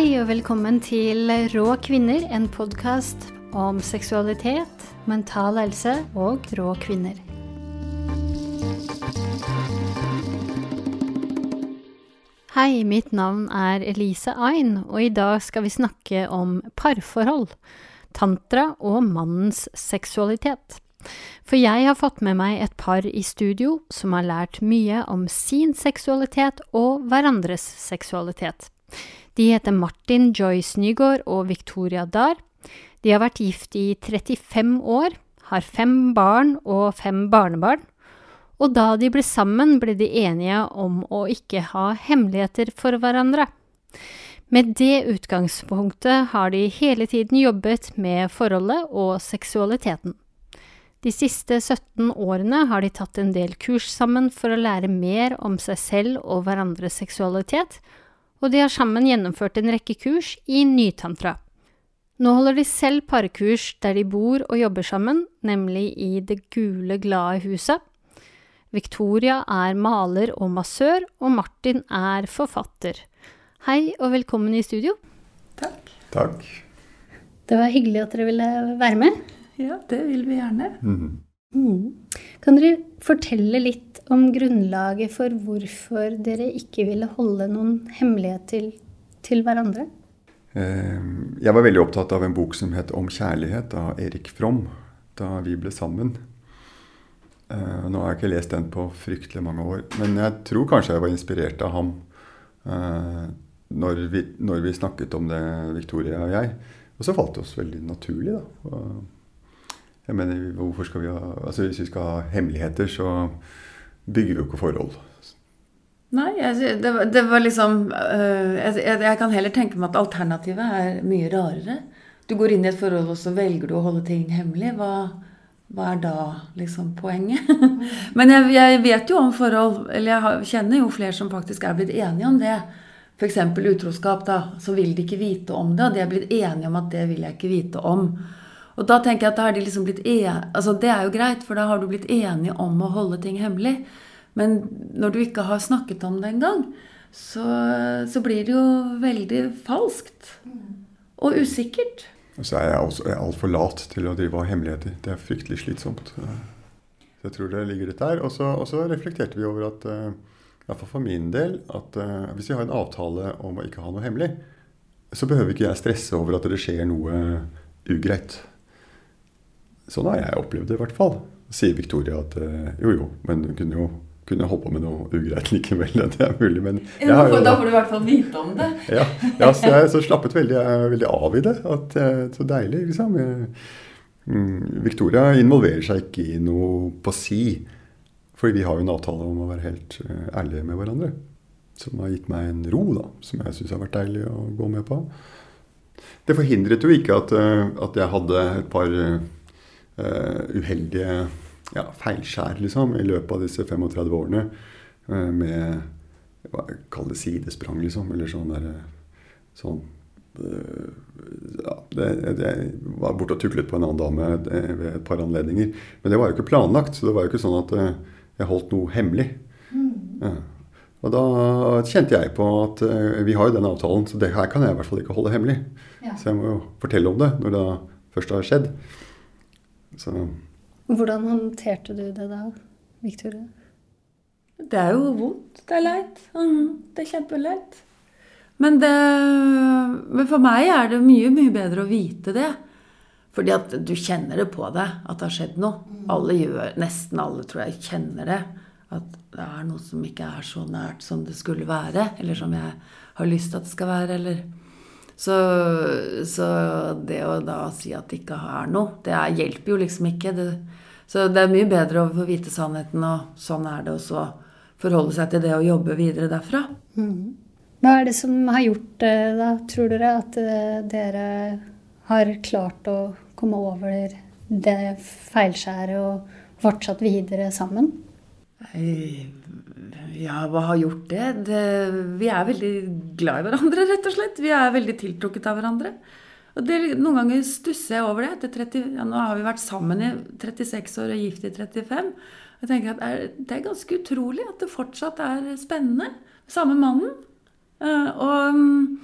Hei og velkommen til Rå kvinner, en podkast om seksualitet, mental helse og rå kvinner. Hei, mitt navn er Elise Ain, og i dag skal vi snakke om parforhold, tantra og mannens seksualitet. For jeg har fått med meg et par i studio som har lært mye om sin seksualitet og hverandres seksualitet. De heter Martin Joyce Nygaard og Victoria Dahr. De har vært gift i 35 år, har fem barn og fem barnebarn. Og da de ble sammen, ble de enige om å ikke ha hemmeligheter for hverandre. Med det utgangspunktet har de hele tiden jobbet med forholdet og seksualiteten. De siste 17 årene har de tatt en del kurs sammen for å lære mer om seg selv og hverandres seksualitet, og de har sammen gjennomført en rekke kurs i nytantra. Nå holder de selv parkurs der de bor og jobber sammen, nemlig i Det gule, glade huset. Victoria er maler og massør, og Martin er forfatter. Hei og velkommen i studio. Takk. Takk. Det var hyggelig at dere ville være med. Ja, det vil vi gjerne. Mhm. Mm. Kan dere fortelle litt om grunnlaget for hvorfor dere ikke ville holde noen hemmelighet til, til hverandre? Eh, Jeg var veldig opptatt av en bok som het 'Om kjærlighet' av Erik From, da vi ble sammen. Eh, Nå har jeg ikke lest den på fryktelig mange år, men jeg tror kanskje jeg var inspirert av ham eh, når vi, når vi snakket om det, Victoria og jeg. Og så falt det oss veldig naturlig, da. Jeg mener, hvorfor skal vi ha Altså Hvis vi skal ha hemmeligheter, så bygger vi jo ikke forhold. Nei, jeg, det, var- det var liksom øh, jeg, jeg kan heller tenke meg at alternativet er mye rarere. Du går inn i et forhold, og så velger du å holde ting hemmelig. Hva, hva er da liksom poenget? Men jeg, jeg vet jo om forhold Eller jeg kjenner jo flere som faktisk er blitt enige om det. F.eks. utroskap. da, Så vil de ikke vite om det, og de er blitt enige om at det vil jeg ikke vite om. Og da tenker jeg at da er de liksom blitt en, altså Det er jo greit, for da har du blitt enige om å holde ting hemmelig. Men når du ikke har snakket om det engang, så, så blir det jo veldig falskt. Og usikkert. Og så er jeg også altfor lat til å drive av hemmeligheter. Det er fryktelig slitsomt. Så jeg tror det ligger litt der. Og så, reflekterte vi over at, iallfall fall for min del, at uh, hvis vi har en avtale om å ikke ha noe hemmelig, så behøver ikke jeg stresse over at det skjer noe ugreit. Sånn har jeg opplevd det i hvert fall. Sier Victoria at eh, jo jo, men hun kunne jo kunne holdt på med noe ugreit likevel. Det er mulig, men har jo- da får du i hvert fall vite om det. ja, ja, så jeg så slappet veldig, veldig av i det. At, eh, så deilig, liksom. Mm, Victoria involverer seg ikke i noe på si. For vi har jo en avtale om å være helt eh, ærlige med hverandre. Som har gitt meg en ro, da. Som jeg syns har vært deilig å gå med på. Det forhindret jo ikke at, eh, at jeg hadde et par eh, uheldige ja, feilskjær, liksom, i løpet av disse 35 årene. eh, med hva Kall det sidesprang, liksom. Eller sånn der, sånn øh, ja, det, det, Jeg var borte og tuklet på en annen dame eh, ved et par anledninger. Men det var jo ikke planlagt, så det var jo ikke sånn at eh, jeg holdt noe hemmelig. Ja. Og da kjente jeg på at eh, vi har jo den avtalen, så det her kan jeg i hvert fall ikke holde hemmelig. Ja. Så jeg må jo fortelle om det når det først har skjedd. Så Hvordan håndterte du det da, Victoria? Det er jo vondt. Det er leit. Mhm, Det er kjempeleit. Men, det, men for meg er det mye, mye bedre å vite det. Fordi at du kjenner det på deg at det har skjedd noe. Alle gjør, Nesten alle tror jeg kjenner det. At det er noe som ikke er så nært som det skulle være. Eller som jeg har lyst til at det skal være. Eller så, så det å da si at det ikke er noe, det er, hjelper jo liksom ikke. Det, så det er mye bedre å få vite sannheten, og sånn er det, og så forholde seg til det og jobbe videre derfra. Hva er det som har gjort det, da, tror dere, at eh, dere har klart å komme over det feilskjæret og fortsatt videre sammen? Eh, Ja, hva har gjort det? det? Vi er veldig glad i hverandre, rett og slett. Vi er veldig tiltrukket av hverandre. Og det, Noen ganger stusser jeg over det. Etter 30, ja, nå har vi vært sammen i 36 år og gift i 35. Jeg tenker at er, Det er ganske utrolig at det fortsatt er spennende. Samme mannen. Eh, og mm,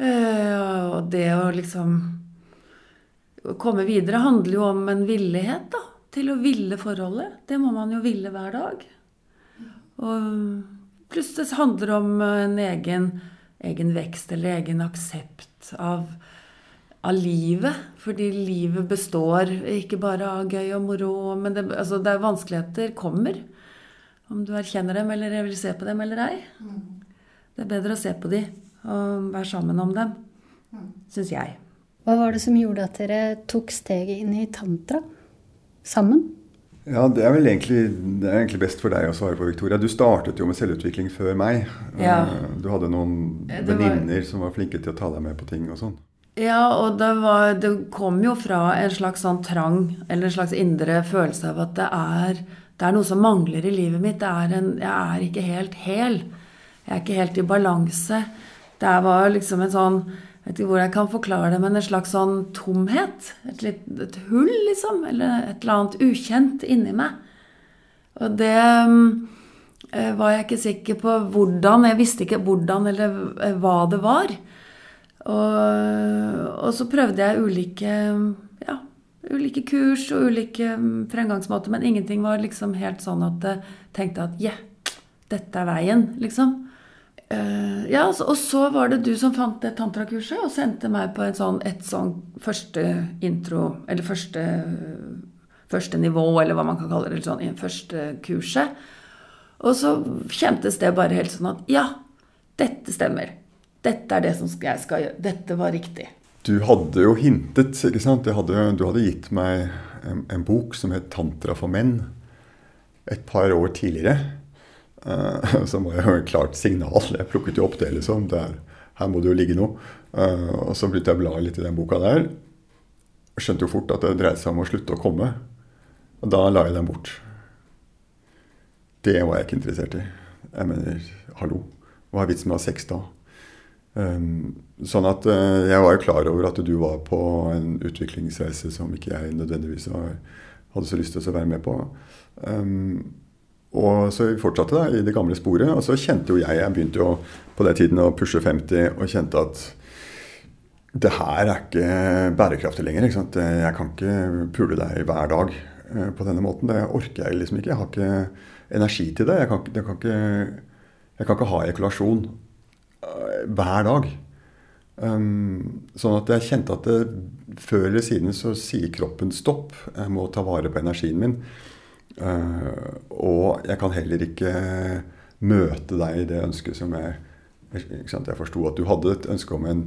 Eh, og det å liksom å komme videre handler jo om en villighet, da. Til å ville forholdet. Det må man jo ville hver dag. Og pluss det handler om en egen, egen vekst eller egen aksept av, av livet. Fordi livet består ikke bare av gøy og moro, men det, altså det er vanskeligheter kommer. Om du erkjenner dem eller vil se på dem eller ei. Det er bedre å se på dem og være sammen om dem, syns jeg. Hva var det som gjorde at dere tok steget inn i tantra sammen? Ja, det er vel egentlig, det er egentlig best for deg å svare på, Victoria. Du startet jo med selvutvikling før meg. Ja. Du hadde noen venninner som var flinke til å ta deg med på ting og sånn. Ja, og det, var, det kom jo fra en slags sånn trang, eller en slags indre følelse av at det er, det er noe som mangler i livet mitt. Det er en, jeg er ikke helt hel. Jeg er ikke helt i balanse. Det var liksom en sånn Jeg vet ikke hvor jeg kan forklare det, men en slags sånn tomhet. Et, litt, et hull, liksom. Eller et eller annet ukjent inni meg. Og det eh, var jeg ikke sikker på hvordan. Jeg visste ikke hvordan eller eh, hva det var. Og, og så prøvde jeg ulike, ja, ulike kurs og ulike mm, fremgangsmåter, men ingenting var liksom helt sånn at jeg tenkte at yeah, dette er veien, liksom. Eh, ja, og så var det du som fant det tantrakurset og sendte meg på sånn, et sånn første intro, eller første, første nivå, eller hva man kan kalle det, sånn, første kurset. Og så kjentes det bare helt sånn at ja, dette stemmer. Dette er det som jeg skal gjøre. Dette var riktig. Du hadde jo hintet, ikke sant? Jeg hadde, du hadde gitt meg en, en bok som het 'Tantra for menn' et par år tidligere. Eh, som var jo et klart signal. Jeg plukket jo opp det, liksom. Der, her må det jo ligge noe. Eh, og så begynte jeg å bla litt i den boka der. Skjønte jo fort at det dreide seg om å slutte å komme. Og da la jeg den bort. Det var jeg ikke interessert i. Jeg mener, hallo. Hva er vitsen med å ha sex da? Um, sånn at uh, jeg var jo klar over at du var på en utviklingsreise som ikke jeg nødvendigvis hadde så lyst til å være med på. Um, og så vi fortsatte da, i det gamle sporet. Og så kjente jo jeg Jeg begynte jo på den tiden å pushe 50 og kjente at det her er ikke bærekraftig lenger. Ikke sant? Jeg kan ikke pule deg hver dag eh, på denne måten. Det orker jeg liksom ikke. Jeg har ikke energi til det. Jeg kan, ikke- kan ikke, jeg kan ikke ha ejakulasjon eh, hver dag. Um, sånn at jeg kjente at det, før eller siden så sier kroppen stopp. Jeg må ta vare på energien min. Uh, og jeg kan heller ikke møte deg i det ønsket som jeg ikke sant? Jeg forsto at du hadde et ønske om en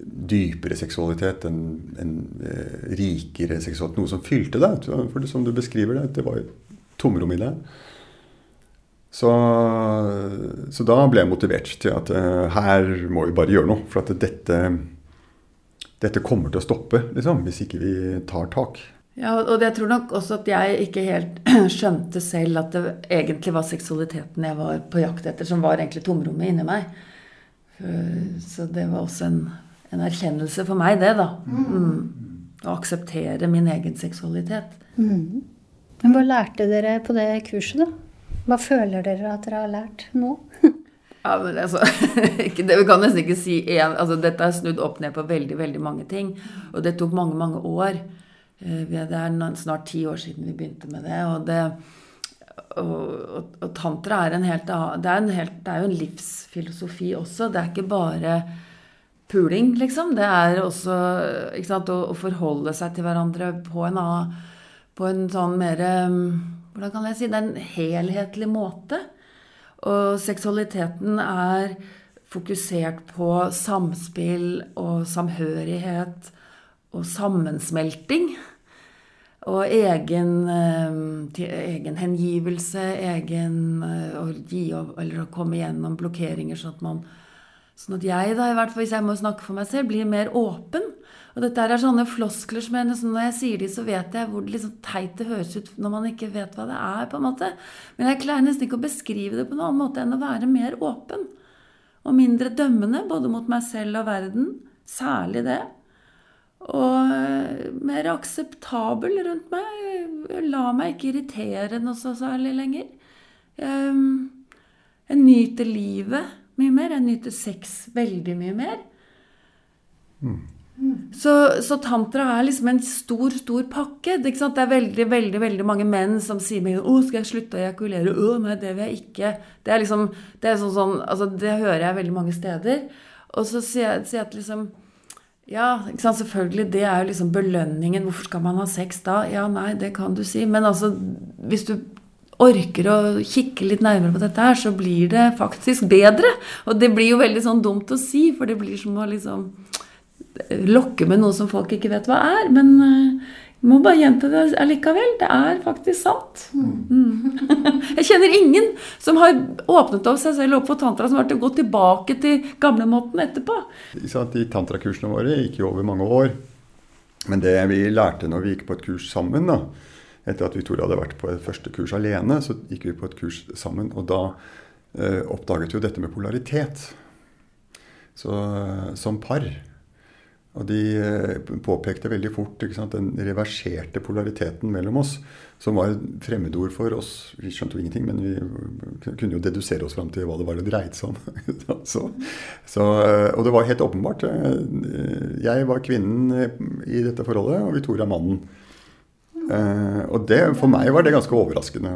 dypere seksualitet, en, en eh, rikere seksualitet, noe som fylte deg. For det, som du beskriver det, det var jo tomrom i deg. Så, så da ble jeg motivert til at eh, her må vi bare gjøre noe. For at dette, dette kommer til å stoppe liksom, hvis ikke vi tar tak. Ja, og jeg tror nok også at jeg ikke helt skjønte selv at det egentlig var seksualiteten jeg var på jakt etter, som var egentlig tomrommet inni meg. Eh, Så det var også en, en erkjennelse for meg, det, da. Mm. Å akseptere min egen seksualitet. Mm. Men hva lærte dere på det kurset, da? Hva føler dere at dere har lært nå? Ja, men altså, det, Vi kan nesten ikke si én altså, Dette er snudd opp ned på veldig veldig mange ting. Og det tok mange, mange år. Eh, Det er snart ti år siden vi begynte med det. Og, det, og, og, og tantra er en helt annen det det er jo en livsfilosofi også. Det er ikke bare puling, liksom. Det er også sant, å, å forholde seg til hverandre på en På en sånn mer Hvordan kan jeg si det? En helhetlig måte. Og seksualiteten er fokusert på samspill og samhørighet og sammensmelting. Og egen, eh, egen hengivelse, egen eh, å gi opp, eller å komme gjennom blokkeringer, sånn at man Sånn at jeg, da, i hvert fall hvis jeg må snakke for meg selv, blir mer åpen. Og dette er sånne floskler som jeg når jeg sier de, så vet jeg hvor liksom teit det høres ut når man ikke vet hva det er. på en måte. Men jeg klarer nesten ikke å beskrive det på noen annen måte enn å være mer åpen. Og mindre dømmende, både mot meg selv og verden. Særlig det. Og mer akseptabel rundt meg. La meg ikke irritere noe så særlig lenger. Jeg, jeg nyter livet mye mer. Jeg nyter sex veldig mye mer. Så, så tantra er liksom en stor, stor pakke. Det er veldig veldig, veldig mange menn som sier meg 'Å, skal jeg slutte å ejakulere?' 'Å, nei, det vil jeg ikke'. Det er liksom, det er sånn, sånn altså, det hører jeg veldig mange steder. Og så sier jeg, sier jeg at liksom Ja, ikke sant? selvfølgelig, det er jo liksom belønningen. Hvorfor skal man ha sex da? Ja, nei, det kan du si. Men altså, hvis du orker å kikke litt nærmere på dette her, så blir det faktisk bedre. Og det blir jo veldig sånn dumt å si, for det blir som å liksom lokke med noe som folk ikke vet hva er. Men uh, må bare gjenta det allikevel. Det er faktisk sant. Mm. Jeg kjenner ingen som har åpnet opp seg selv opp for tantra, som har gått tilbake til gamlemåten etterpå. De tantrakursene våre gikk jo over mange år. Men det vi lærte når vi gikk på et kurs sammen, da, etter at Victoria hadde vært på et første kurs alene, så gikk vi på et kurs sammen. Og da eh, oppdaget vi jo dette med polaritet så, som par. Og de eh, påpekte veldig fort sant, den reverserte polariteten mellom oss, som var et fremmedord for oss. Vi skjønte jo ingenting, men vi kunne jo dedusere oss fram til hva det var det dreide seg om. så, så, eh, og det var helt åpenbart. Eh, jeg var kvinnen i dette forholdet, og Victoria mannen. Og det, for meg var det ganske overraskende.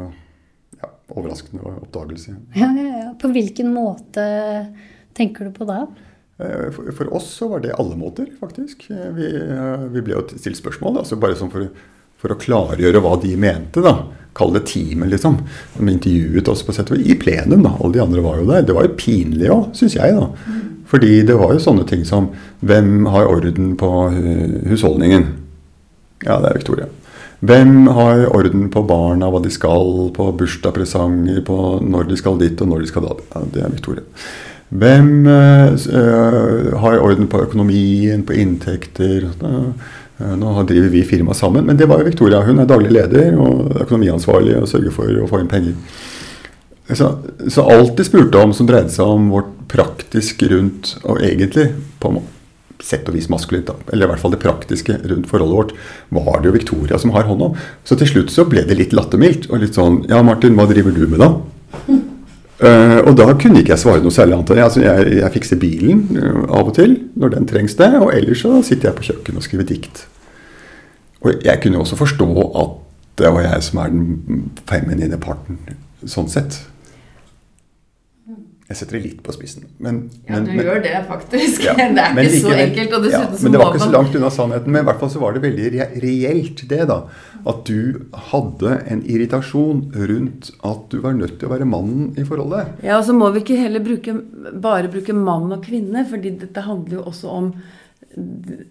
Ja, overraskende oppdagelse. Ja, ja, ja. På hvilken måte tenker du på da? Eh, for oss så var det alle måter, faktisk. Eh, vi, eh, vi ble jo stilt spørsmål, altså bare sånn for, for, å klargjøre hva de mente. da. Kall det teamet, liksom. De intervjuet oss på sett i plenum. da. Alle de andre var jo der. Det var jo pinlig òg, syns jeg. da. Fordi det var jo sånne ting som Hvem har orden på husholdningen? Ja, det er Victoria. Hvem har orden på barna, hva de skal, på bursdagspresanger, på når de skal dit og når de skal da? Ja, det er Victoria. Hvem uh, har orden på økonomien, på inntekter? Uh, nå driver vi firma sammen, men det var jo Victoria. Hun er daglig leder og økonomiansvarlig og sørger for å få inn penger. Så, så alt de spurte om som dreide seg om vårt praktisk rundt, og egentlig på sett og vis maskulint, eller i hvert fall det praktiske rundt forholdet vårt, var det jo Victoria som har hånd om. Så til slutt så ble det litt lattermildt. Og litt sånn Ja, Martin, hva driver du med da? Uh, og da kunne ikke jeg svare noe særlig annet. Altså, jeg, jeg fikser bilen uh, av og til når den trengs det. Og ellers så sitter jeg på kjøkkenet og skriver dikt. Og jeg kunne også forstå at det var jeg som er den feminine parten, sånn sett. Jeg setter det litt på spissen. Men, ja, du men, gjør det faktisk. Ja, det er ikke like, så enkelt. Og ja, men det var ikke så langt unna sannheten. Men i hvert fall så var det veldig re reelt, det, da. At du hadde en irritasjon rundt at du var nødt til å være mannen i forholdet. Ja, og så må vi ikke heller bruke, bare bruke mann og kvinne, fordi dette handler jo også om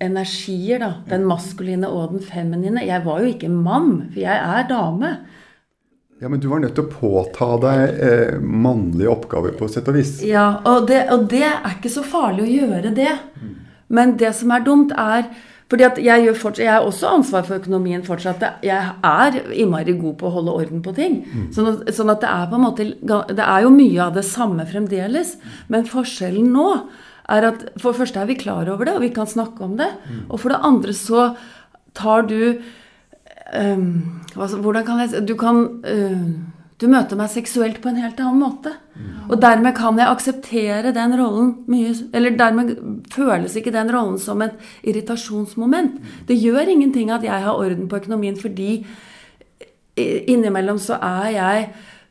energier, da. Den maskuline og den feminine. Jeg var jo ikke mann, for jeg er dame. Ja, Men du var nødt til å påta deg eh, mannlige oppgaver på sett og vis. Ja, og det, og det, er ikke så farlig å gjøre det. Mm. Men det som er dumt, er fordi at jeg, gjør fortsatt, jeg har også ansvar for økonomien fortsatt. Jeg er innmari god på å holde orden på ting. Mm. Sånn, at, sånn, at, det er på en måte Det er jo mye av det samme fremdeles. Men forskjellen nå er at for det første er vi klar over det, og vi kan snakke om det. Mm. Og for det andre så tar du um, Hvordan kan jeg Du kan uh, Du møter meg seksuelt på en helt annen måte. Mm. Og dermed kan jeg akseptere den rollen mye Eller dermed føles ikke den rollen som et irritasjonsmoment. Mm. Det gjør ingenting at jeg har orden på økonomien, fordi innimellom så er jeg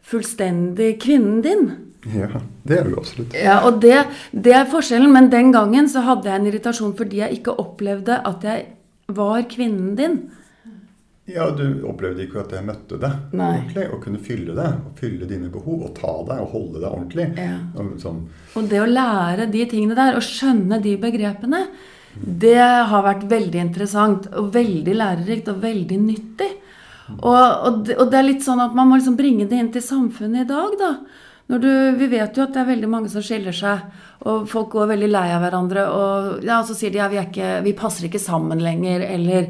fullstendig kvinnen din. Ja, det er du absolutt. Ja, og det, det, er forskjellen. Men den gangen så hadde jeg en irritasjon fordi jeg ikke opplevde at jeg var kvinnen din. Ja, Du opplevde ikke at jeg møtte deg Nei. ordentlig og kunne fylle deg. og Fylle dine behov og ta deg og holde deg ordentlig. Ja. Og, sånn. og det å lære de tingene der og skjønne de begrepene, det har vært veldig interessant og veldig lærerikt og veldig nyttig. Og, og, det, og, det, er litt sånn at man må liksom bringe det inn til samfunnet i dag, da. Du, vi vet jo at det er veldig mange som skiller seg, og folk går veldig lei av hverandre. Og ja, så sier de ja, vi, ikke, vi passer ikke sammen lenger, eller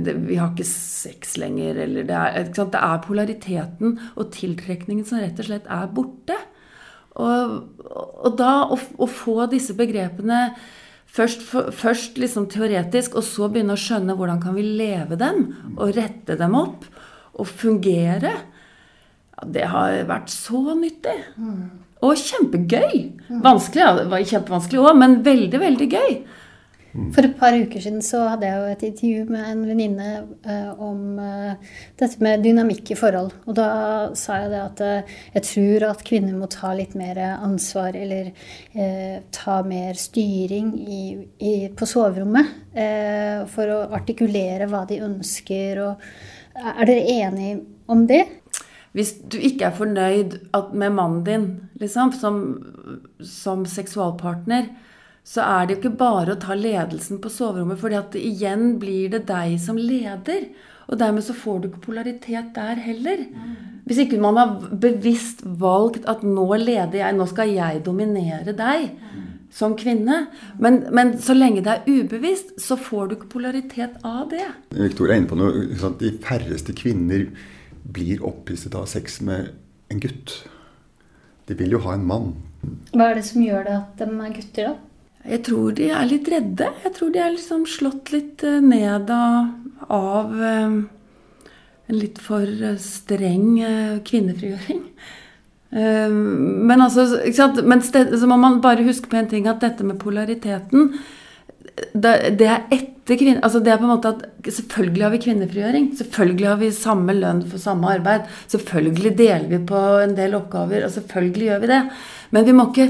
det, vi har ikke sex lenger, eller det er, det er, polariteten og tiltrekningen som rett og slett er borte. Og, og da å, å, få disse begrepene først, for, først liksom teoretisk, og så begynne å skjønne hvordan kan vi leve dem, og rette dem opp, og fungere, ja, det har vært så nyttig. Og kjempegøy. Vanskelig, ja, det var kjempevanskelig òg, men veldig, veldig gøy. For et par uker siden så hadde jeg jo et intervju med en venninne eh, om eh, dette med dynamikk i forhold. Og da sa jeg det at eh, jeg tror at kvinner må ta litt mer ansvar, eller eh, ta mer styring i, i, på soverommet. Eh, for å artikulere hva de ønsker. Og, er dere enige om det? Hvis du ikke er fornøyd med mannen din liksom, som, som seksualpartner, så er det jo ikke bare å ta ledelsen på soverommet, fordi at igjen blir det deg som leder. Og dermed så får du ikke polaritet der heller. Hvis ikke man har bevisst valgt at nå leder jeg, nå skal jeg dominere deg som kvinne. Men, men så lenge det er ubevisst, så får du ikke polaritet av det. Victoria er inne på noe. Sånn de færreste kvinner blir opphisset av sex med en gutt. De vil jo ha en mann. Hva er det som gjør det at de er gutter, da? Jeg tror de er litt redde. Jeg tror de er liksom slått litt eh, ned av, eh, en litt for eh, streng kvinnefrigjøring. Men altså, Men så må man bare huske på en ting, at dette med polariteten det er etter kvinne... Altså det er på en måte at Selvfølgelig har vi kvinnefrigjøring. Selvfølgelig har vi samme lønn for samme arbeid. Selvfølgelig deler vi på en del oppgaver. Og selvfølgelig gjør vi det. Men vi må ikke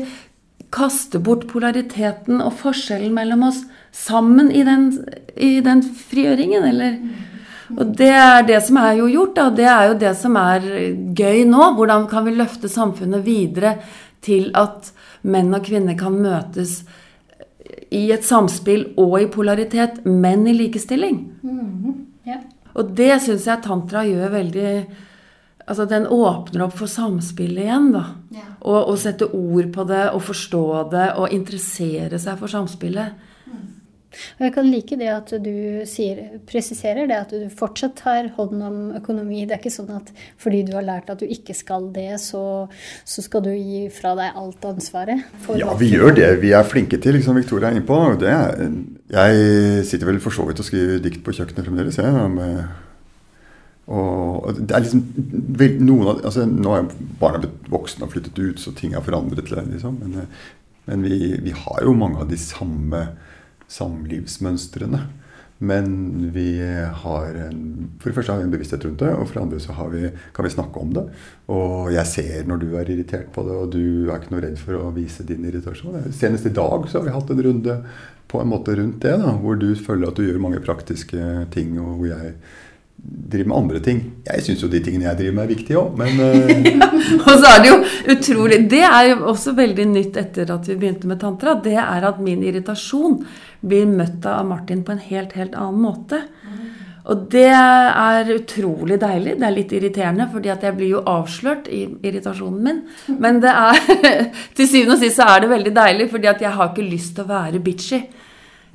kaste bort polariteten og forskjellen mellom oss sammen i den, i den frigjøringen, eller Og det er det som er jo gjort, da. Det er jo det som er gøy nå. Hvordan kan vi løfte samfunnet videre til at menn og kvinner kan møtes i et samspill og i polaritet, men i likestilling? Mm, yeah. Og det syns jeg tantra gjør veldig Altså, den åpner opp for samspillet igjen, da. Ja. Og, og sette ord på det, og forstå det, og interessere seg for samspillet. Mm. Og jeg kan like det at du sier, presiserer det at du fortsatt tar hånd om økonomi. Det er ikke sånn at fordi du har lært at du ikke skal det, så, så skal du gi fra deg alt ansvaret? ja, vi gjør det vi er flinke til, liksom Victoria er inne på. jeg sitter vel for så vidt og skriver dikt på kjøkkenet fremdeles, jeg. med og det er liksom noen av, altså Nå er barna blitt voksne og flyttet ut, så ting har forandret. Liksom. Men, eh, men vi, vi, har jo mange av de samme samlivsmønstrene. Men vi har en, for det første har vi en bevissthet rundt det, og for det andre så vi, kan vi snakke om det. Og jeg ser når du er irritert på det, og du er ikke noe redd for å vise din irritasjon. Senest i dag så har vi hatt en runde på en måte rundt det, da, hvor du føler at du gjør mange praktiske ting, og hvor jeg driver med andre ting. Jeg syns jo de tingene jeg driver med, er viktige òg, men ja, Og så er det jo utrolig Det er jo også veldig nytt etter at vi begynte med tantra. Det er at min irritasjon blir møtt av Martin på en helt, helt annen måte. Og det er utrolig deilig. Det er litt irriterende, fordi at jeg blir jo avslørt i irritasjonen min. Men det er til syvende og sist så er det veldig deilig, fordi at jeg har ikke lyst til å være bitchy.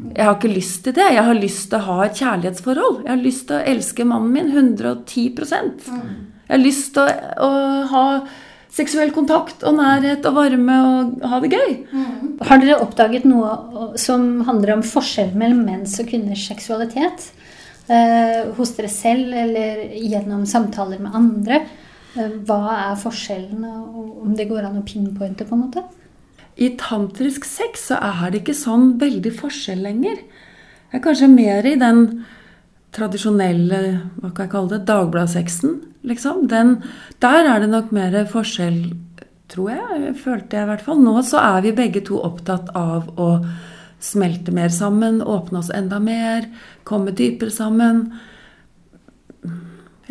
Jeg har ikke lyst til det. Jeg har lyst til å ha et kjærlighetsforhold. Jeg har lyst til å elske mannen min 110 Jeg har lyst til å, å ha seksuell kontakt og nærhet og varme og ha det gøy. Mm. Har dere oppdaget noe som handler om forskjell mellom menns og kvinners seksualitet? Eh, hos dere selv eller gjennom samtaler med andre? Eh, hva er forskjellen, og om det går an å pinpointe, på en måte? I tantrisk sex så er det ikke sånn veldig forskjell lenger. Det er kanskje mer i den tradisjonelle hva kan jeg kalle det, dagbladsexen. Liksom. Den, der er det nok mer forskjell, tror jeg. Følte jeg i hvert fall. Nå så er vi begge to opptatt av å smelte mer sammen, åpne oss enda mer, komme dypere sammen.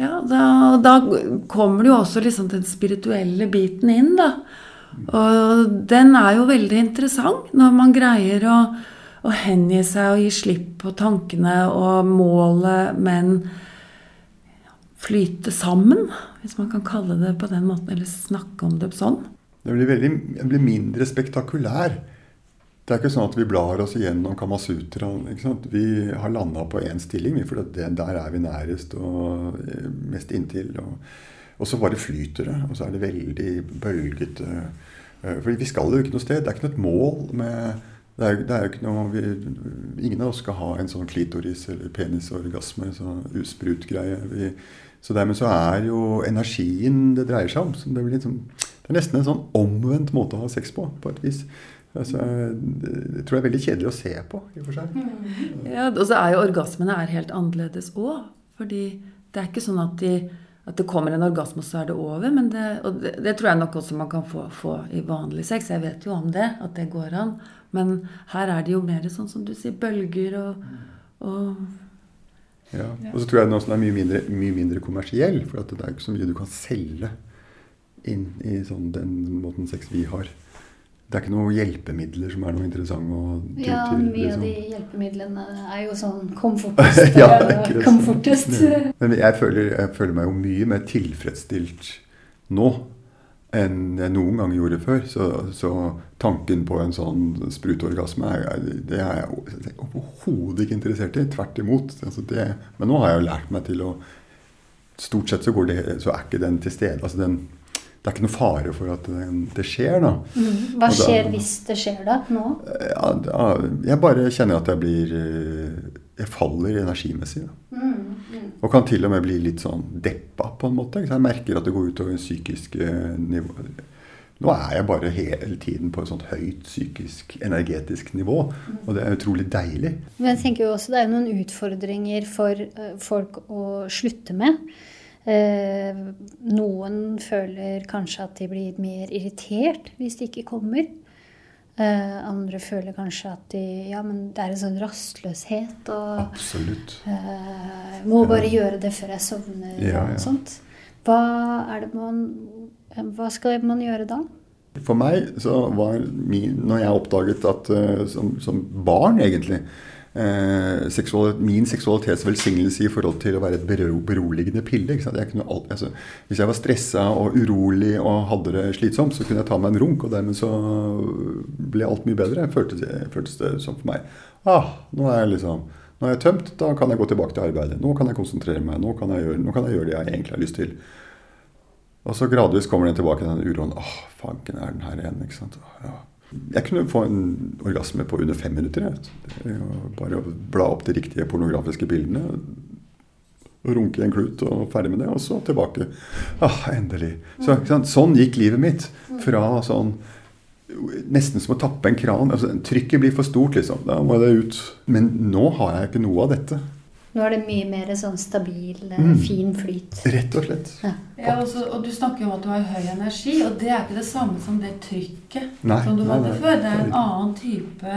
Ja, da, da kommer det jo også liksom den spirituelle biten inn, da. Og den er jo veldig interessant når man greier å, å hengi seg og gi slipp på tankene og målet, men flyte sammen, hvis man kan kalle det på den måten, eller snakke om det sånn. Det blir, veldig, det blir mindre spektakulær. Det er ikke sånn at vi blar oss igjennom Kamasutra. Vi har landa på én stilling, for der er vi nærest og eh, mest inntil. Og, og så bare flyter det. Og så er det veldig bølgete. For fordi vi skal jo ikke noe sted. Det er ikke noe mål med det er, det er ikke noe vi, Ingen av oss skal ha en sånn klitoris- eller penisorgasme, sånn usprutgreie. Så dermed så er jo energien det dreier seg om. Det, liksom, det, er nesten en sånn omvendt måte å ha sex på, på et vis. Altså, det tror jeg er veldig kjedelig å se på, i og for seg. Ja, og så er jo orgasmene er helt annerledes òg. Fordi det er ikke sånn at, de, at, det kommer en orgasme, og så er det over. Men det, og det, det tror jeg nok også man kan få, få, i vanlig sex. Jeg vet jo om det, at det går an. Men her er det jo mer sånn som du sier, bølger og, og ja. Og så tror jeg den er mye mindre, mye mindre kommersiell. For det er ikke så mye du kan selge inn i sånn, den måten sex vi har. Det er ikke noen hjelpemidler som er noe interessant å ty ja? Mye liksom. av de hjelpemidlene er jo sånn komfortest. ja, komfortest. Men jeg føler, jeg føler, meg jo mye mer tilfredsstilt nå enn jeg noen gang gjorde før. Så, så tanken på en sånn spruteorgasme det er jeg overhodet ikke interessert i. Tvert imot. Altså det, men nå har jeg jo lært meg til å Stort sett så, det, så er ikke den til stede. altså den det er ikke noe fare for at det skjer, da. Mm. Hva da, skjer hvis det skjer, da? Nå? Ja, da, jeg bare kjenner at jeg blir eh, Jeg faller energimessig. Da. Mm. Mm. Og kan til og med bli litt sånn deppa, på en måte. Jeg merker at det går utover psykiske nivå. Nå er jeg bare hele tiden på et sånt høyt psykisk, energetisk nivå. Mm. Og det er utrolig deilig. Men jeg tenker jo også det er noen utfordringer for eh, folk å slutte med. Eh, noen føler kanskje at de blir mer irritert hvis de ikke kommer. Eh, andre føler kanskje at de Ja, men det er en sånn rastløshet. Og Absolutt. Eh, må bare ja. gjøre det før jeg sovner ja, og sånt. Hva er det man Hva skal man gjøre da? For meg så var min Når jeg oppdaget at som, som barn, egentlig eh, seksualitet, min seksualitets velsignelse i forhold til å være et beroligende pille. Jeg alt, altså, hvis jeg var stressa og urolig og hadde det slitsomt, så kunne jeg ta meg en runk, og dermed så ble alt mye bedre. Føltes, føltes det som for meg. Ah, nå er jeg liksom nå er jeg tømt, da kan jeg gå tilbake til arbeidet. Nå kan jeg konsentrere meg. Nå kan jeg gjøre, kan jeg gjøre det jeg egentlig har lyst til. Og så gradvis kommer den tilbake, den uroen. Åh, fanken, er den her igjen? ikke sant? Ja. Jeg kunne få en orgasme på under fem minutter. Bare å bla opp de riktige pornografiske bildene. Runke i en klut og ferdig med det, og så tilbake. Ah, endelig. Så, sånn gikk livet mitt. Fra sånn Nesten som å tappe en kran. Altså, trykket blir for stort, liksom. Da må det ut. Men nå har jeg ikke noe av dette. Nå er det mye mer sånn stabil, eh, mm. fin flyt. Rett og slett. Ja. Ja, også, og du snakker jo om at du har høy energi, og det er ikke det samme som det trykket nei, som du nei, hadde nei, før. Det er en annen type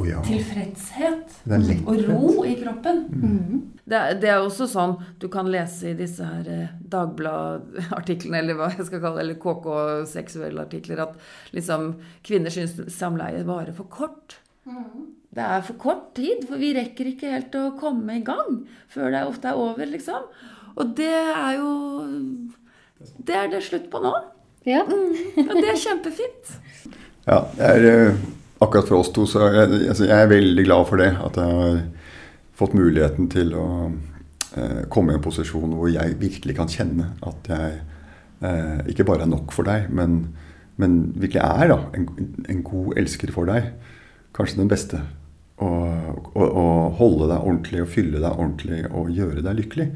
oh, ja. tilfredshet og ro i kroppen. Mm. Mm. Det, er, det, er, også sånn du kan lese i disse her eh, Dagbladet-artiklene, eller hva jeg skal kalle det, eller KK-seksuelle artikler, at liksom kvinner syns samleie varer for kort. Mm det er for kort tid, for vi rekker ikke helt å komme i gang før det ofte er over, liksom. Og det er jo Det er det slutt på nå. Ja. Mm, og det er kjempefint. Ja, er, eh, akkurat for oss to så jeg, altså jeg er veldig glad for det. At jeg har fått muligheten til å eh, komme i en posisjon hvor jeg virkelig kan kjenne at jeg eh, ikke bare er nok for deg, men, men virkelig er da, en, en god elsker for deg. Kanskje den beste å holde deg ordentlig og fylle deg ordentlig og gjøre deg lykkelig.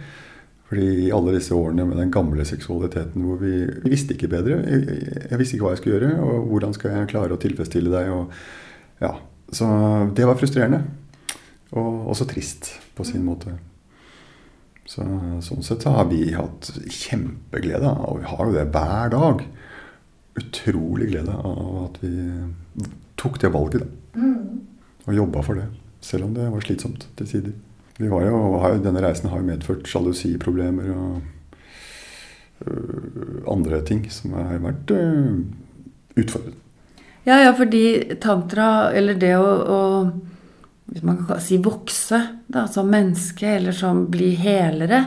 Fordi i alle disse årene med den gamle seksualiteten hvor vi, vi visste ikke bedre. Jeg, jeg, visste ikke hva jeg skulle gjøre, og hvordan skal jeg klare å tilfredsstille deg. Og, ja. Så det var frustrerende. Og også trist på sin måte. Så, sånn sett så har vi hatt kjempeglede og vi har jo det hver dag. Utrolig glede av at vi tok det valget. da. Mm og jobba for det. Selv om det var slitsomt til sider. Vi var jo, denne reisen har jo medført sjalusiproblemer og øh, andre ting som har vært øh, utfordrende. Ja, ja, fordi tantra, eller det å, å hvis man kan si vokse da, som menneske, eller som bli helere,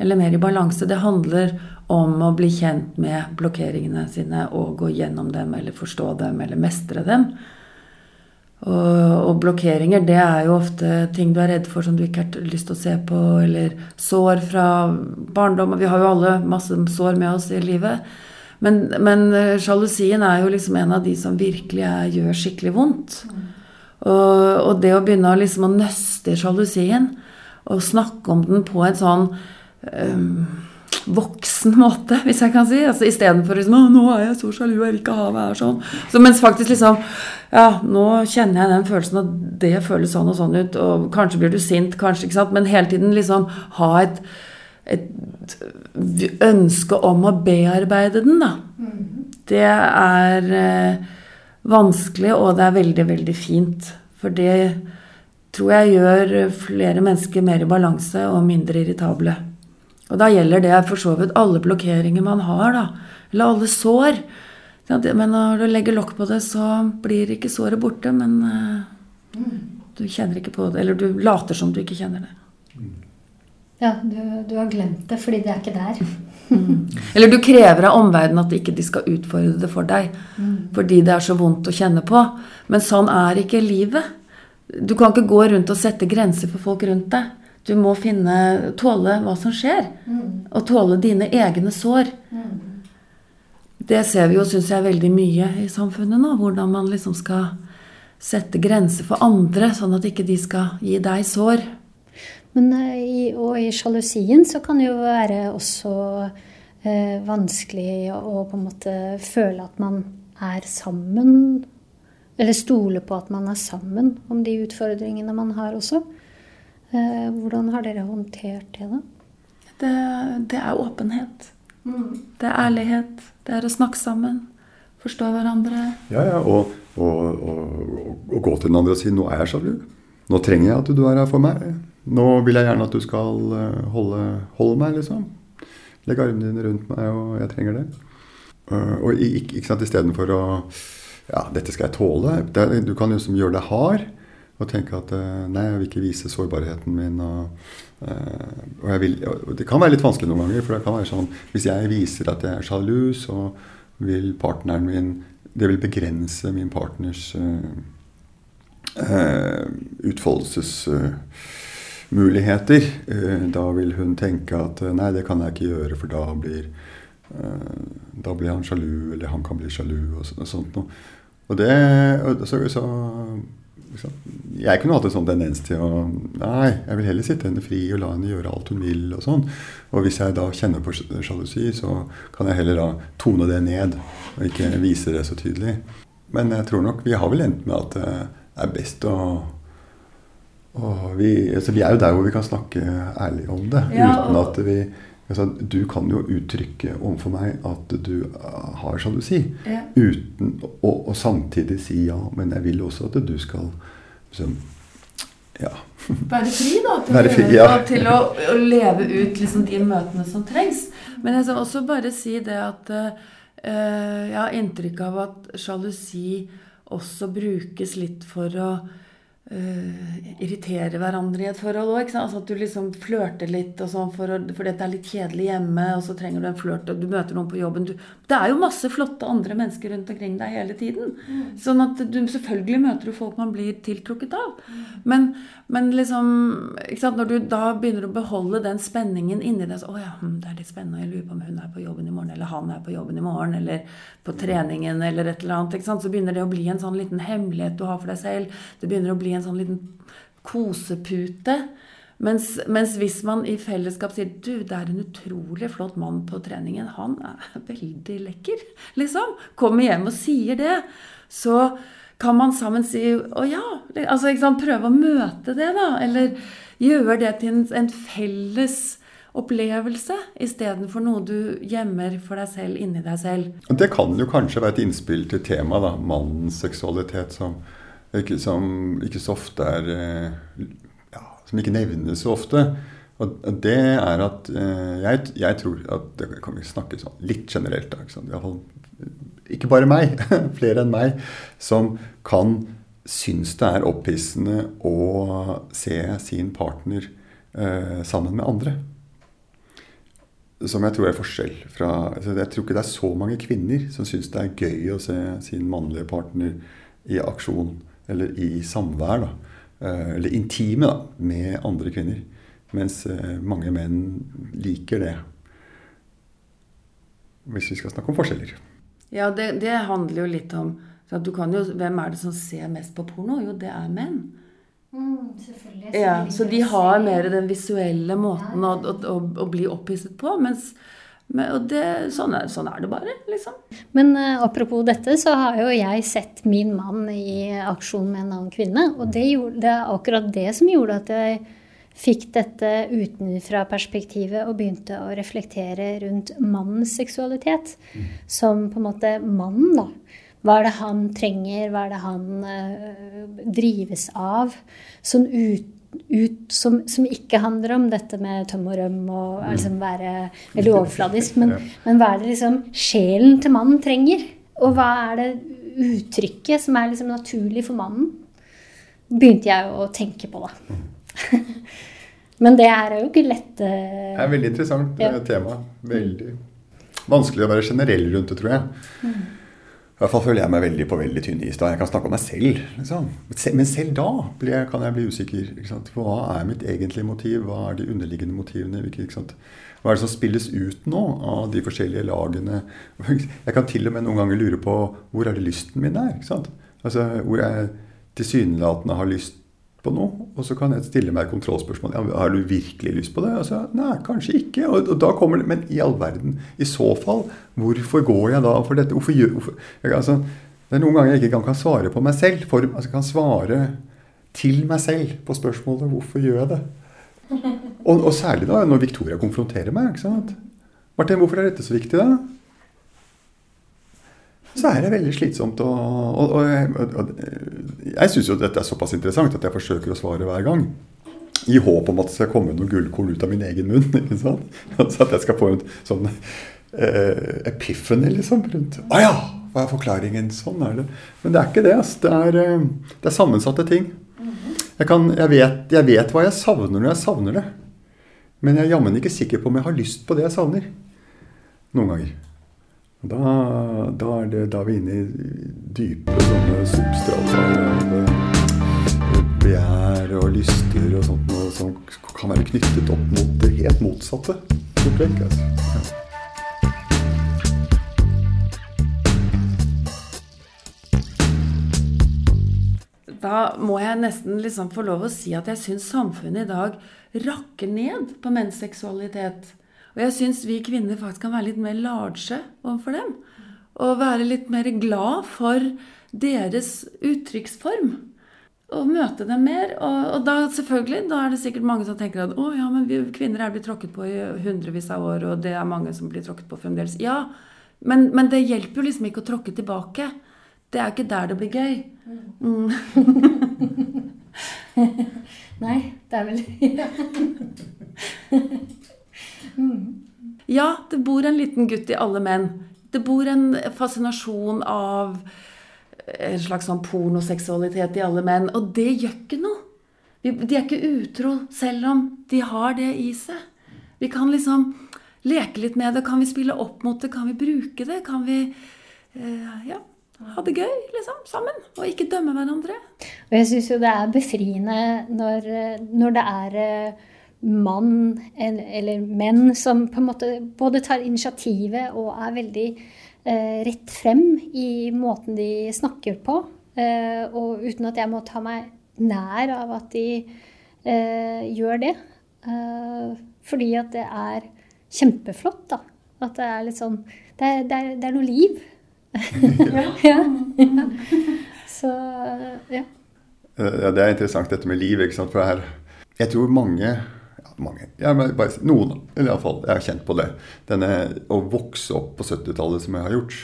eller mer i balanse, det handler om å bli kjent med blokkeringene sine og gå gjennom dem, eller forstå dem, eller mestre dem. Og, og, blokkeringer, det er jo ofte ting du er redd for som du ikke har lyst til å se på, eller sår fra barndom. Vi har jo alle masse sår med oss i livet. Men, men eh, sjalusien er jo liksom en av de som virkelig er, gjør skikkelig vondt. Og, og, det å begynne å liksom å nøste i sjalusien, og snakke om den på en sånn um, voksen måte, hvis jeg kan si. Altså, Istedenfor liksom, 'nå er jeg så sjalu, jeg vil ikke ha meg her sånn'. Så, mens faktisk liksom Ja, nå kjenner jeg den følelsen at det føles sånn og sånn ut, og kanskje blir du sint, kanskje, ikke sant, men hele tiden liksom ha et, et ønske om å bearbeide den, da. Det er eh, vanskelig, og det er veldig, veldig fint. For det tror jeg gjør flere mennesker mer i balanse og mindre irritable. Og da gjelder det for så vidt alle blokkeringer man har, da. Eller alle sår. Men når du legger lokk på det, så blir ikke såret borte, men uh, du kjenner ikke på det. Eller du later som du ikke kjenner det. Ja, du, du har glemt det fordi det er ikke der. Mm. Eller du krever av omverdenen at ikke de skal utfordre det for deg. Mm. Fordi det er så vondt å kjenne på. Men sånn er ikke livet. Du kan ikke gå rundt og sette grenser for folk rundt deg. Du må finne, tåle hva som skjer. Mm. Og tåle dine egne sår. Mm. Det ser vi jo, syns jeg, veldig mye i samfunnet nå. Hvordan man liksom skal sette grenser for andre, sånn at ikke de skal gi deg sår. Men eh, i, og i sjalusien så kan det jo være også eh, vanskelig å på en måte føle at man er sammen. Eller stole på at man er sammen om de utfordringene man har også. Eh, hvordan har dere håndtert det, da? Det, det er åpenhet. Mm. Det er ærlighet. Det er å snakke sammen. Forstå hverandre. Ja, ja, og, og, og, og gå til den andre og si 'nå er jeg sjalu'. Nå trenger jeg at du er her for meg. Nå vil jeg gjerne at du skal eh, holde, holde meg, liksom. Legg armene dine rundt meg, og jeg trenger det. Uh, og ikke, ikke sant, istedenfor å Ja, dette skal jeg tåle. Det, du kan liksom gjøre deg hard. Og tenke at eh, nei, jeg vil ikke vise sårbarheten min. Og, eh, og, vil, og, det kan være litt vanskelig noen ganger. For det kan være sånn hvis jeg viser at jeg er sjalu, så vil partneren min Det vil begrense min partners uh, uh, utfoldelsesmuligheter. Uh, da vil hun tenke at nei, det kan jeg ikke gjøre, for da blir da blir han sjalu, eller han kan bli sjalu, og sånt noe. Og det, så, så jeg kunne hatt en sånn tendens til å Nei, jeg vil heller sitte henne fri og la henne gjøre alt hun vil. Og sånn. Og hvis jeg da kjenner på sjalusi, så kan jeg heller da tone det ned og ikke vise det så tydelig. Men jeg tror nok vi har vel endt med at det er best å vi, altså vi, er jo der hvor vi kan snakke ærlig om det. Ja, uten at vi altså, Du kan jo uttrykke overfor meg at du har sjalusi. Ja. Uten å, å samtidig si ja, men jeg vil også at du skal liksom, ja. Være fri, da. Til, Være fri, ja. til å, å, leve ut liksom, de møtene som trengs. Men jeg skal også bare si det at uh, jeg har inntrykk av at sjalusi også brukes litt for å uh, irritere hverandre i et forhold òg. Altså at du liksom flørter litt og sånn for fordi det er litt kjedelig hjemme, og så trenger du en flørt, og du møter noen på jobben. Du, det er jo masse flotte andre mennesker rundt omkring deg hele tiden. Mm. Sånn at du selvfølgelig møter du folk man blir tiltrukket av. Mm. Men, men liksom Når du da begynner å beholde den spenningen inni deg så, 'Å ja, hm, det er litt spennende. Jeg lurer på om hun er på jobben i morgen, eller han er på jobben i morgen, eller på treningen, eller et eller annet.' Så begynner det å bli en sånn liten hemmelighet du har for deg selv. Det begynner å bli en sånn liten kosepute. Mens, mens, hvis man i fellesskap sier du, det er en utrolig flott mann på treningen. Han er veldig lekker. liksom. Kommer hjem og sier det. Så kan man sammen si å ja. altså Prøve å møte det, da. Eller gjøre det til en, felles opplevelse istedenfor noe du gjemmer for deg selv inni deg selv. Det kan jo kanskje være et innspill til temaet, mannens seksualitet, som ikke, som ikke så ofte er eh, ja, Som ikke nevnes så ofte. Og det er at eh, jeg, jeg, tror at Det kan vi snakke sånn litt generelt. Da, ikke, Iallfall, ikke bare meg, flere enn meg, som kan synes det er opphissende å se sin partner eh, sammen med andre. Som jeg tror er forskjell fra altså Jeg tror ikke det er så mange kvinner som syns det er gøy å se sin mannlige partner i aksjon eller i samvær, da, eh, eller intime, da, med andre kvinner. Mens eh, mange menn liker det. Hvis vi skal snakke om forskjeller. Ja, det, det handler jo litt om jo, Hvem er det som ser mest på porno? Jo, det er menn. Mm, selvfølgelig. Ja, så de har mer den visuelle måten å, å, å, å bli opphisset på. Mens, men, og det, sånn, er, sånn er det bare, liksom. Men uh, apropos dette, så har jo jeg sett min mann i aksjon med en annen kvinne. Og det, gjorde, det er akkurat det som gjorde at jeg fikk dette utenfra perspektivet og begynte å reflektere rundt mannens seksualitet. Som på en måte mannen, da. Hva er det han trenger? Hva er det han eh, drives av? Sånn ut, ut, som, som ikke handler om dette med tøm og røm og liksom være veldig overfladisk. Men, Ja. men hva er det liksom sjelen til mannen trenger? Og hva er det uttrykket som er liksom naturlig for mannen? Begynte jeg å tenke på, da. men det er jo ikke lett Det er et veldig interessant Ja. eh, tema. Veldig vanskelig å være generell rundt det, tror jeg. I hvert fall føler jeg meg veldig på veldig tynn is da. Jeg kan snakke om meg selv. Liksom. Men selv da kan jeg bli usikker. For hva er mitt egentlige motiv? Hva er de underliggende motivene? Hva er det som spilles ut nå av de forskjellige lagene? Jeg kan til og med noen ganger lure på hvor er det lysten min er? Altså, hvor jeg tilsynelatende har lyst på noe, og så kan jeg stille meg kontrollspørsmål. Ja, har du virkelig lyst på det? Altså, nei, kanskje ikke. Og, og da kommer det, Men i all verden, i så fall, hvorfor går jeg da for dette? Hvorfor gjør, hvorfor, jeg, altså, det er noen ganger jeg ikke engang kan svare på meg selv. For, altså, jeg kan svare til meg selv på spørsmålet 'hvorfor gjør jeg det?' Og, og særlig da når Victoria konfronterer meg. ikke sant? 'Martin, hvorfor er dette så viktig, da?' Så er det veldig slitsomt. Og, og, og, jeg- jeg syns jo dette er såpass interessant at jeg forsøker å svare hver gang. I håp om at det skal komme noen gullkorn ut av min egen munn. ikke sant? Så at jeg skal få en sånn eh, epiphany liksom rundt Å ja! Hva er forklaringen? Sånn er det. Men det er ikke det. ass. Det er, eh, det er sammensatte ting. Jeg, kan, jeg, vet, jeg vet hva jeg savner når jeg savner det. Men jeg er jammen ikke sikker på om jeg har lyst på det jeg savner. Noen ganger. Da, da, er det, da er vi inne i dype sånne substrater av eh, begjær og lyster og sånt noe som kan være knyttet opp mot det helt motsatte. opplegg, Altså. Da må jeg nesten liksom få lov å si at jeg syns samfunnet i dag rakker ned på menns seksualitet. Og jeg syns vi kvinner faktisk kan være litt mer large overfor dem. Og være litt mer glad for deres uttrykksform. Og møte dem mer. Og, og da selvfølgelig, da er det sikkert mange som tenker at å ja, men vi kvinner er blitt tråkket på i hundrevis av år, og det er mange som blir tråkket på fremdeles. Ja, men, men det hjelper jo liksom ikke å tråkke tilbake. Det er ikke der det blir gøy. Nei, det er vel Ja, det bor en liten gutt i alle menn. Det bor en fascinasjon av en slags sånn pornoseksualitet i alle menn. Og det gjør ikke noe. De er ikke utro selv om de har det i seg. Vi kan liksom leke litt med det. Kan vi spille opp mot det? Kan vi bruke det? Kan vi eh, ja, ha det gøy liksom, sammen? Og ikke dømme hverandre. Og jeg syns jo det er befriende når, når det er eh, mann eller menn som på en måte både tar initiativet og er veldig eh, rett frem i måten de snakker på. Eh, og uten at jeg må ta meg nær av at de eh, gjør det. Eh, fordi at det er kjempeflott, da. At det er litt sånn Det er, det er, det er noe liv. ja. ja. Så ja. Eh, Ja, det er interessant dette med liv. ikke sant? For her, jeg tror mange, mange bare, Noen, eller iallfall, jeg har kjent på det. Denne Å vokse opp på 70-tallet som jeg har gjort.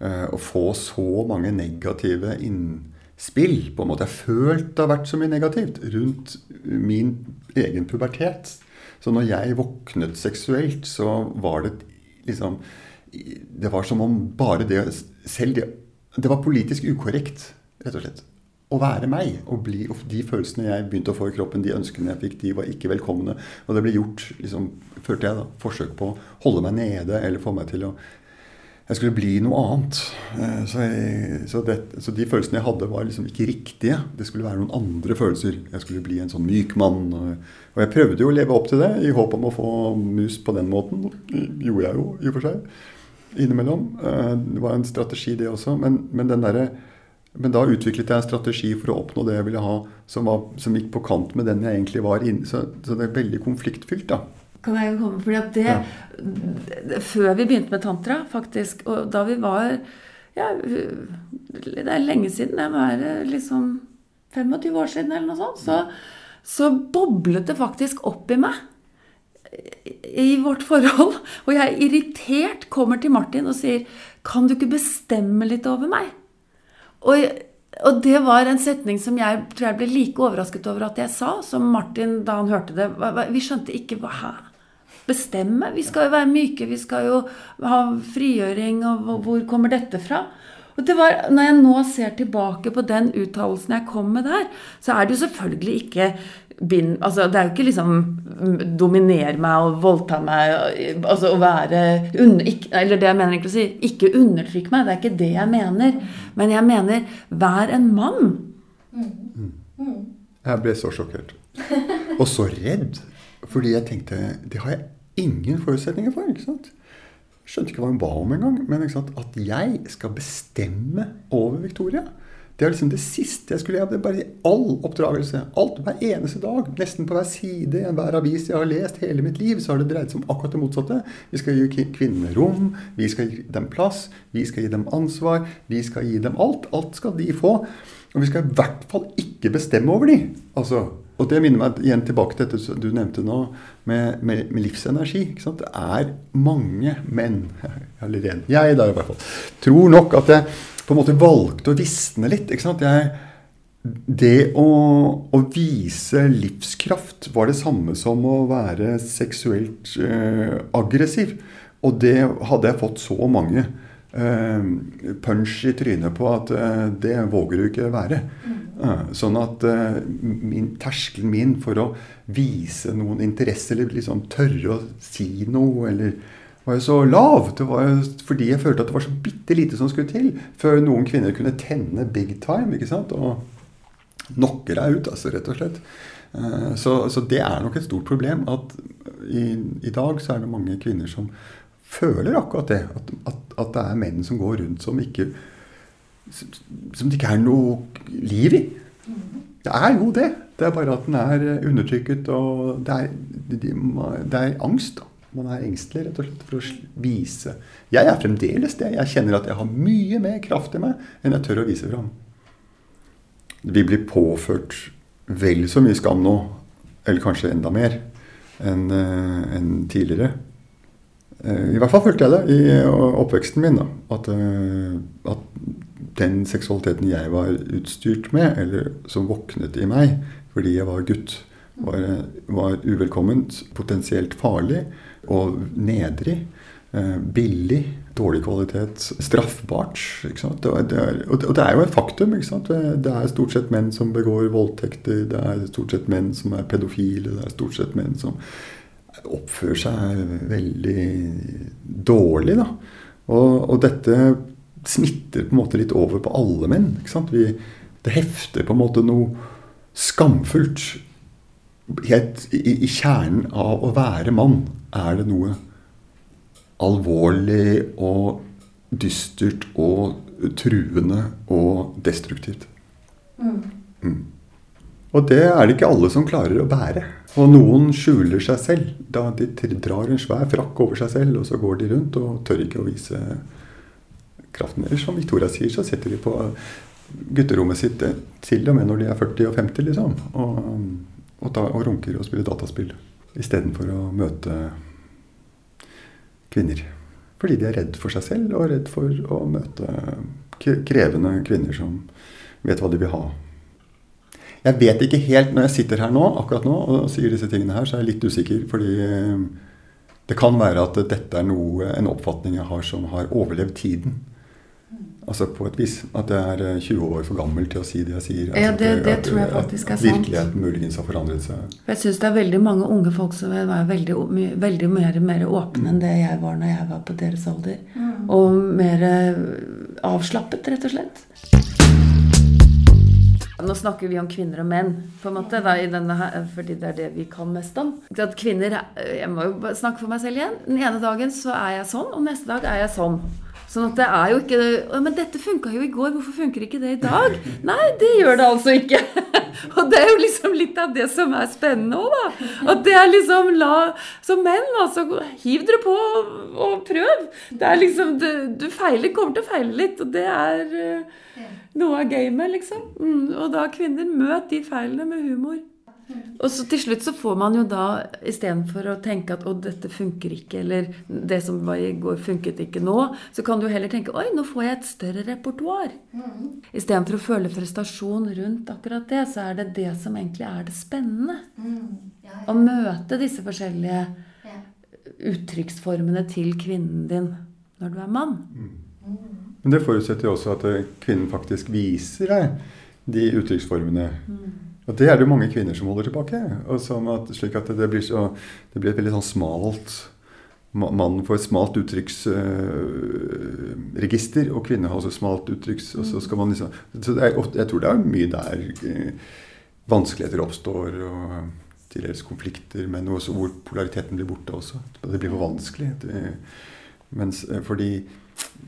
eh, Å få så mange negative innspill. på en måte. Jeg har følt det har vært så mye negativt rundt min egen pubertet. Så når jeg våknet seksuelt, så var det liksom Det var som om bare det Selv det Det var politisk ukorrekt, rett og slett. Å være meg. Og, bli, og de følelsene jeg begynte å få i kroppen, de ønskene jeg fikk, de var ikke velkomne. Og det ble gjort, liksom, følte jeg, da, forsøk på å holde meg nede eller få meg til å jeg skulle bli noe annet. Eh, Så, jeg, så, det, så de følelsene jeg hadde, var liksom ikke riktige. Det skulle være noen andre følelser. Jeg skulle bli en sånn myk mann. Og, og jeg prøvde jo å leve opp til det i håp om å få mus på den måten. Gjorde jeg jo i og for seg innimellom. Eh, Det var en strategi, det også. Men, men den derre Men da utviklet jeg en strategi for å oppnå det jeg ville ha, som, var, som gikk på kant med den jeg egentlig var inne Så, så det er veldig konfliktfylt, da. Kan jeg komme? Fordi at det, Ja. det- Før vi begynte med tantra, faktisk, og da vi var ja, Det er lenge siden. Det var liksom 25 år siden eller noe sånt. Så, så boblet det faktisk opp i meg i vårt forhold. Og jeg er irritert kommer til Martin og sier Kan du ikke bestemme litt over meg? Og, og det var en setning som jeg tror jeg ble like overrasket over at jeg sa, som Martin da han hørte det. Vi skjønte ikke hva hæ? Bestemme? Vi skal jo være myke, vi skal jo ha frigjøring, og hvor kommer dette fra? Og det var, Når jeg nå ser tilbake på den uttalelsen jeg kom med der, så er det jo selvfølgelig ikke bind, altså Det er jo ikke liksom mm, dominere meg og voldta meg altså å være under, ikke, Eller det jeg mener egentlig å si, ikke undertrykk meg. Det er ikke det jeg mener. Men jeg mener vær en mann. Jeg ble så sjokkert. Og så redd. Fordi jeg tenkte Det har jeg ingen forutsetninger for. ikke sant? Skjønte ikke hva hun ba om engang. Men at jeg skal bestemme over Victoria Det er liksom det siste jeg skulle. Det er bare all oppdragelse. Alt, Hver eneste dag. Nesten på hver side hver avis jeg har lest hele mitt liv, så har det dreid seg om akkurat det motsatte. Vi skal gi kvinnene rom. Vi skal gi dem plass. Vi skal gi dem ansvar. Vi skal gi dem alt. Alt skal de få. Og vi skal i hvert fall ikke bestemme over de. Altså, og det minner meg igjen tilbake til dette du nevnte nå, med, med, med livsenergi. Det er mange menn, eller en, jeg i hvert fall, tror nok at jeg på en måte valgte å visne litt. Ikke sant? Jeg, det å, å vise livskraft var det samme som å være seksuelt eh, aggressiv. Og det hadde jeg fått så mange eh, punch i trynet på at eh, det våger du ikke være. Mm. sånn at eh, min, terskelen min for å vise noen interesse, eller liksom tørre å si noe, eller var jo så lav. Det var jo fordi jeg følte at det var så bitte lite som skulle til før noen kvinner kunne tenne big time. ikke sant? Og knocker deg ut, altså, rett og slett. Eh, Så, så det er nok et stort problem at i, i dag så er det mange kvinner som føler akkurat det. At, at, at det er menn som går rundt som ikke som, det ikke er noe liv i. Det er jo det. Det er bare at den er undertrykket, og det er, det er angst. da. Man er engstelig rett og slett for å vise Jeg er fremdeles det. Jeg kjenner at jeg har mye mer kraft i meg enn jeg tør å vise fram. Vi blir påført vel så mye skam nå, eller kanskje enda mer, enn en tidligere. Eh, I hvert fall følte jeg det i oppveksten min. da, At, eh, at den seksualiteten jeg var utstyrt med, eller som våknet i meg fordi jeg var gutt, var, var uvelkomment, potensielt farlig og nedrig. eh, Billig, dårlig kvalitet, straffbart. Det, er- og det- er jo et faktum. Det er stort sett menn som begår voldtekter, det er stort sett menn som er pedofile, det er stort sett menn som oppfører seg veldig dårlig. Da. Og, og dette smitter på en måte litt over på alle menn. Vi, det hefter på en måte noe skamfullt. Helt i, i kjernen av å være mann er det noe alvorlig og dystert og truende og destruktivt. Mm. Og det er det ikke alle som klarer å bære. Og noen skjuler seg selv. Da de drar en svær frakk over seg selv, og så går de rundt og tør ikke å vise kraften. Eller som Victoria sier, så setter de på gutterommet sitt eh, til og med når de er 40 og 50, liksom. Og, og, ta, og runker og spiller dataspill. Istedenfor å møte kvinner. Fordi de er redd for seg selv og redd for å møte krevende kvinner som vet hva de vil ha. Jeg vet ikke helt når jeg sitter her nå, akkurat nå og sier disse tingene her, så er jeg litt usikker. Fordi eh, det kan være at dette er noe, en oppfatning jeg har som har overlevd tiden. Altså på et vis. At jeg er eh, 20 år for gammel til å si det jeg sier. Ja, Altså, det- det at- tror jeg faktisk er sant. Virkeligheten muligens har forandret seg. For Jeg syns det er veldig mange unge folk som er veldig, my- veldig mer, mer åpne enn det jeg var når jeg var på deres alder. Og mer eh, avslappet, rett og slett. Nå snakker vi om kvinner og menn, på en måte, da, i denne her, fordi det er det vi kan mest om. At kvinner, eh, Jeg må jo snakke for meg selv igjen. Den ene dagen så er jeg sånn, og neste dag er jeg sånn. Sånn at det er jo ikke Men dette funka jo i går, hvorfor funker ikke det i dag? Nei, det gjør det altså ikke. Og det er jo liksom litt av det som er spennende òg, da. At det er liksom la Som menn, altså, hiv dere på og, og prøv. Det er liksom Du, du feiler, kommer til å feile litt, og det er eh, noe av gamet, liksom. Mm, og da kvinner, møt de feilene med humor. Og så til slutt så får man jo da, istedenfor å tenke at 'å, dette funker ikke', eller 'det som var i går, funket ikke nå', så kan du heller tenke 'oi, nå får jeg et større repertoar'. Istedenfor å føle prestasjon rundt akkurat det, så er det det som egentlig er det spennende. Å møte disse forskjellige uttrykksformene til kvinnen din når du er mann. Men det forutsetter jo også at kvinnen faktisk viser deg de uttrykksformene. Og det er det jo mange kvinner som holder tilbake. At, slik at det blir, så, det blir et veldig sånn smalt ma- Mannen får et smalt uttrykksregister, og kvinner har også smalt uttrykks... Og så skal man liksom, så er, jeg tror det er mye der eh, vanskeligheter oppstår, og til dels konflikter, men også hvor polariteten blir borte også. Det blir for vanskelig. Det, mens, eh, fordi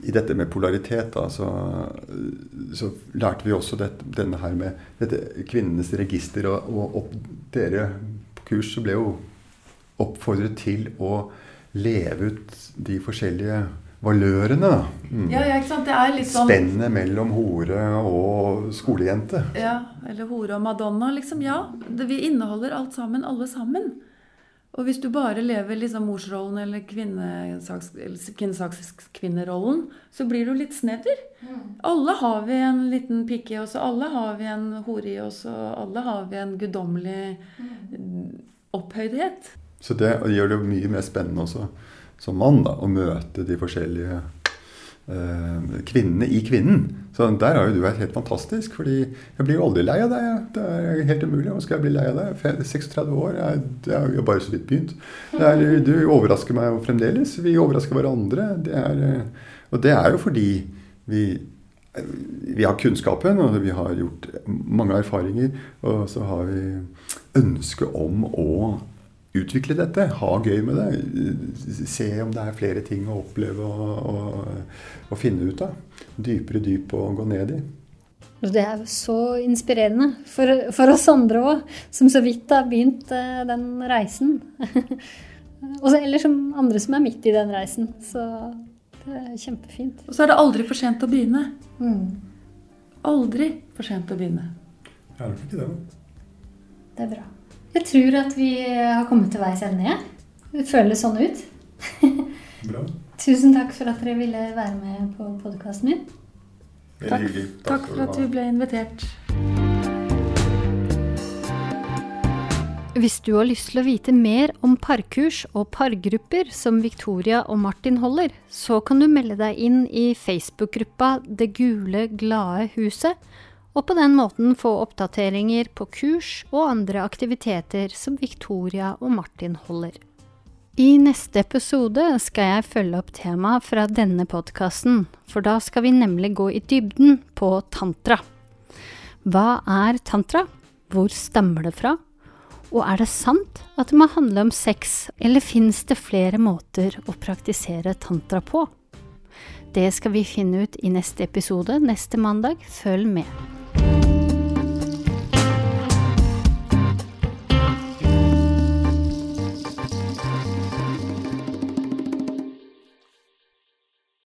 i dette med polaritet, da, så, så lærte vi også dette, denne her med dette kvinnenes register. Og, og, opp, dere på kurs så ble jo oppfordret til å leve ut de forskjellige valørene. da. Mm. Ja, ja, ikke sant? Det er sånn Spennet mellom hore og skolejente. Ja, eller hore og Madonna, liksom. Ja, det, vi inneholder alt sammen, alle sammen. Og hvis du bare lever liksom morsrollen eller kvinnesaks, kvinnesakskvinnerollen, så blir du litt snevr. Alle har vi en liten pikk i oss, og alle har vi en hore i oss, og alle har vi en guddommelig opphøydhet. Så det gjør det jo mye mer spennende også som mann da, å møte de forskjellige eh, kvinnene i kvinnen. Så der har jo du vært helt fantastisk, fordi jeg blir jo aldri lei av deg. Det er helt umulig. Hva skal jeg bli lei av deg? Er 36 år, jeg, det er jo bare så vidt begynt. Er, du overrasker meg jo fremdeles. Vi overrasker hverandre. Det er, og det er jo fordi vi vi har kunnskapen, og vi har gjort mange erfaringer. Og så har vi ønske om å utvikle dette. Ha gøy med det. Se om det er flere ting å oppleve og, og, og finne ut av. Dypere dyp å gå ned i. Det er så inspirerende for, for oss andre òg, som så vidt har begynt eh, den reisen. Og eller som andre som er midt i den reisen. Så det er kjempefint. Og så er det aldri for sent å begynne. Mm, Aldri for sent å begynne. Er det ikke det. det er bra. Jeg tror at vi har kommet til veis ende. jeg. Det føles sånn ut. Bra. Tusen takk for at dere ville være med på podkasten min. Veldig Takk, takk for at du ble invitert. Hvis du har lyst til å vite mer om parkurs og pargrupper som Victoria og Martin holder, så kan du melde deg inn i Facebook-gruppa Det gule, glade huset, og på den måten få oppdateringer på kurs og andre aktiviteter som Victoria og Martin holder. I neste episode skal jeg følge opp temaet fra denne podkasten, for da skal vi nemlig gå i dybden på tantra. Hva er tantra? Hvor stammer det fra? Og er det sant at det må handle om sex, eller finnes det flere måter å praktisere tantra på? Det skal vi finne ut i neste episode neste mandag. Følg med.